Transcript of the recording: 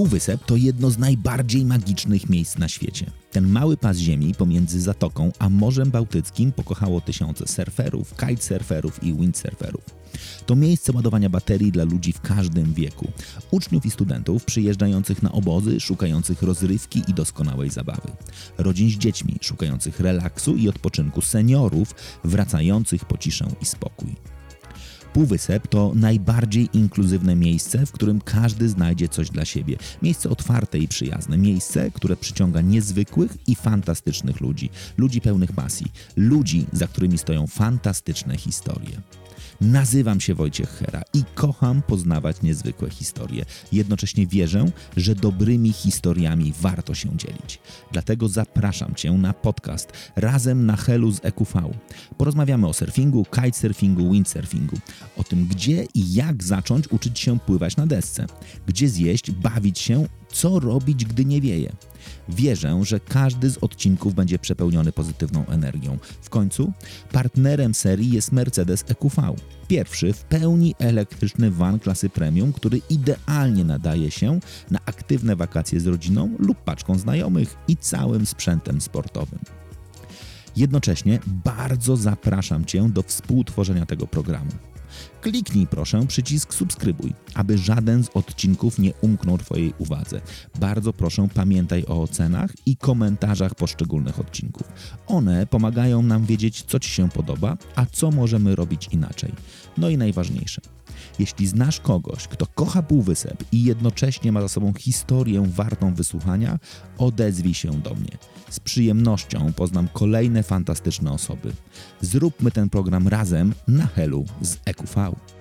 Półwysep to jedno z najbardziej magicznych miejsc na świecie. Ten mały pas ziemi pomiędzy Zatoką a Morzem Bałtyckim pokochało tysiące surferów, kitesurferów i windsurferów. To miejsce ładowania baterii dla ludzi w każdym wieku. Uczniów i studentów przyjeżdżających na obozy, szukających rozrywki i doskonałej zabawy. Rodzin z dziećmi, szukających relaksu i odpoczynku, seniorów, wracających po ciszę i spokój. Półwysep to najbardziej inkluzywne miejsce, w którym każdy znajdzie coś dla siebie. Miejsce otwarte i przyjazne, miejsce, które przyciąga niezwykłych i fantastycznych ludzi, ludzi pełnych pasji, ludzi, za którymi stoją fantastyczne historie. Nazywam się Wojciech Hera i kocham poznawać niezwykłe historie. Jednocześnie wierzę, że dobrymi historiami warto się dzielić. Dlatego zapraszam Cię na podcast Razem na Helu z EQV. Porozmawiamy o surfingu, kitesurfingu, windsurfingu. O tym, gdzie i jak zacząć uczyć się pływać na desce. Gdzie zjeść, bawić się, co robić, gdy nie wieje. Wierzę, że każdy z odcinków będzie przepełniony pozytywną energią. W końcu partnerem serii jest Mercedes EQV. Pierwszy w pełni elektryczny van klasy premium, który idealnie nadaje się na aktywne wakacje z rodziną lub paczką znajomych i całym sprzętem sportowym. Jednocześnie bardzo zapraszam Cię do współtworzenia tego programu. Kliknij proszę przycisk subskrybuj, aby żaden z odcinków nie umknął Twojej uwadze. Bardzo proszę pamiętaj o ocenach i komentarzach poszczególnych odcinków. One pomagają nam wiedzieć, co Ci się podoba, a co możemy robić inaczej. No i najważniejsze. Jeśli znasz kogoś, kto kocha półwysep i jednocześnie ma za sobą historię wartą wysłuchania, odezwij się do mnie. Z przyjemnością poznam kolejne fantastyczne osoby. Zróbmy ten program razem na Helu z EQV.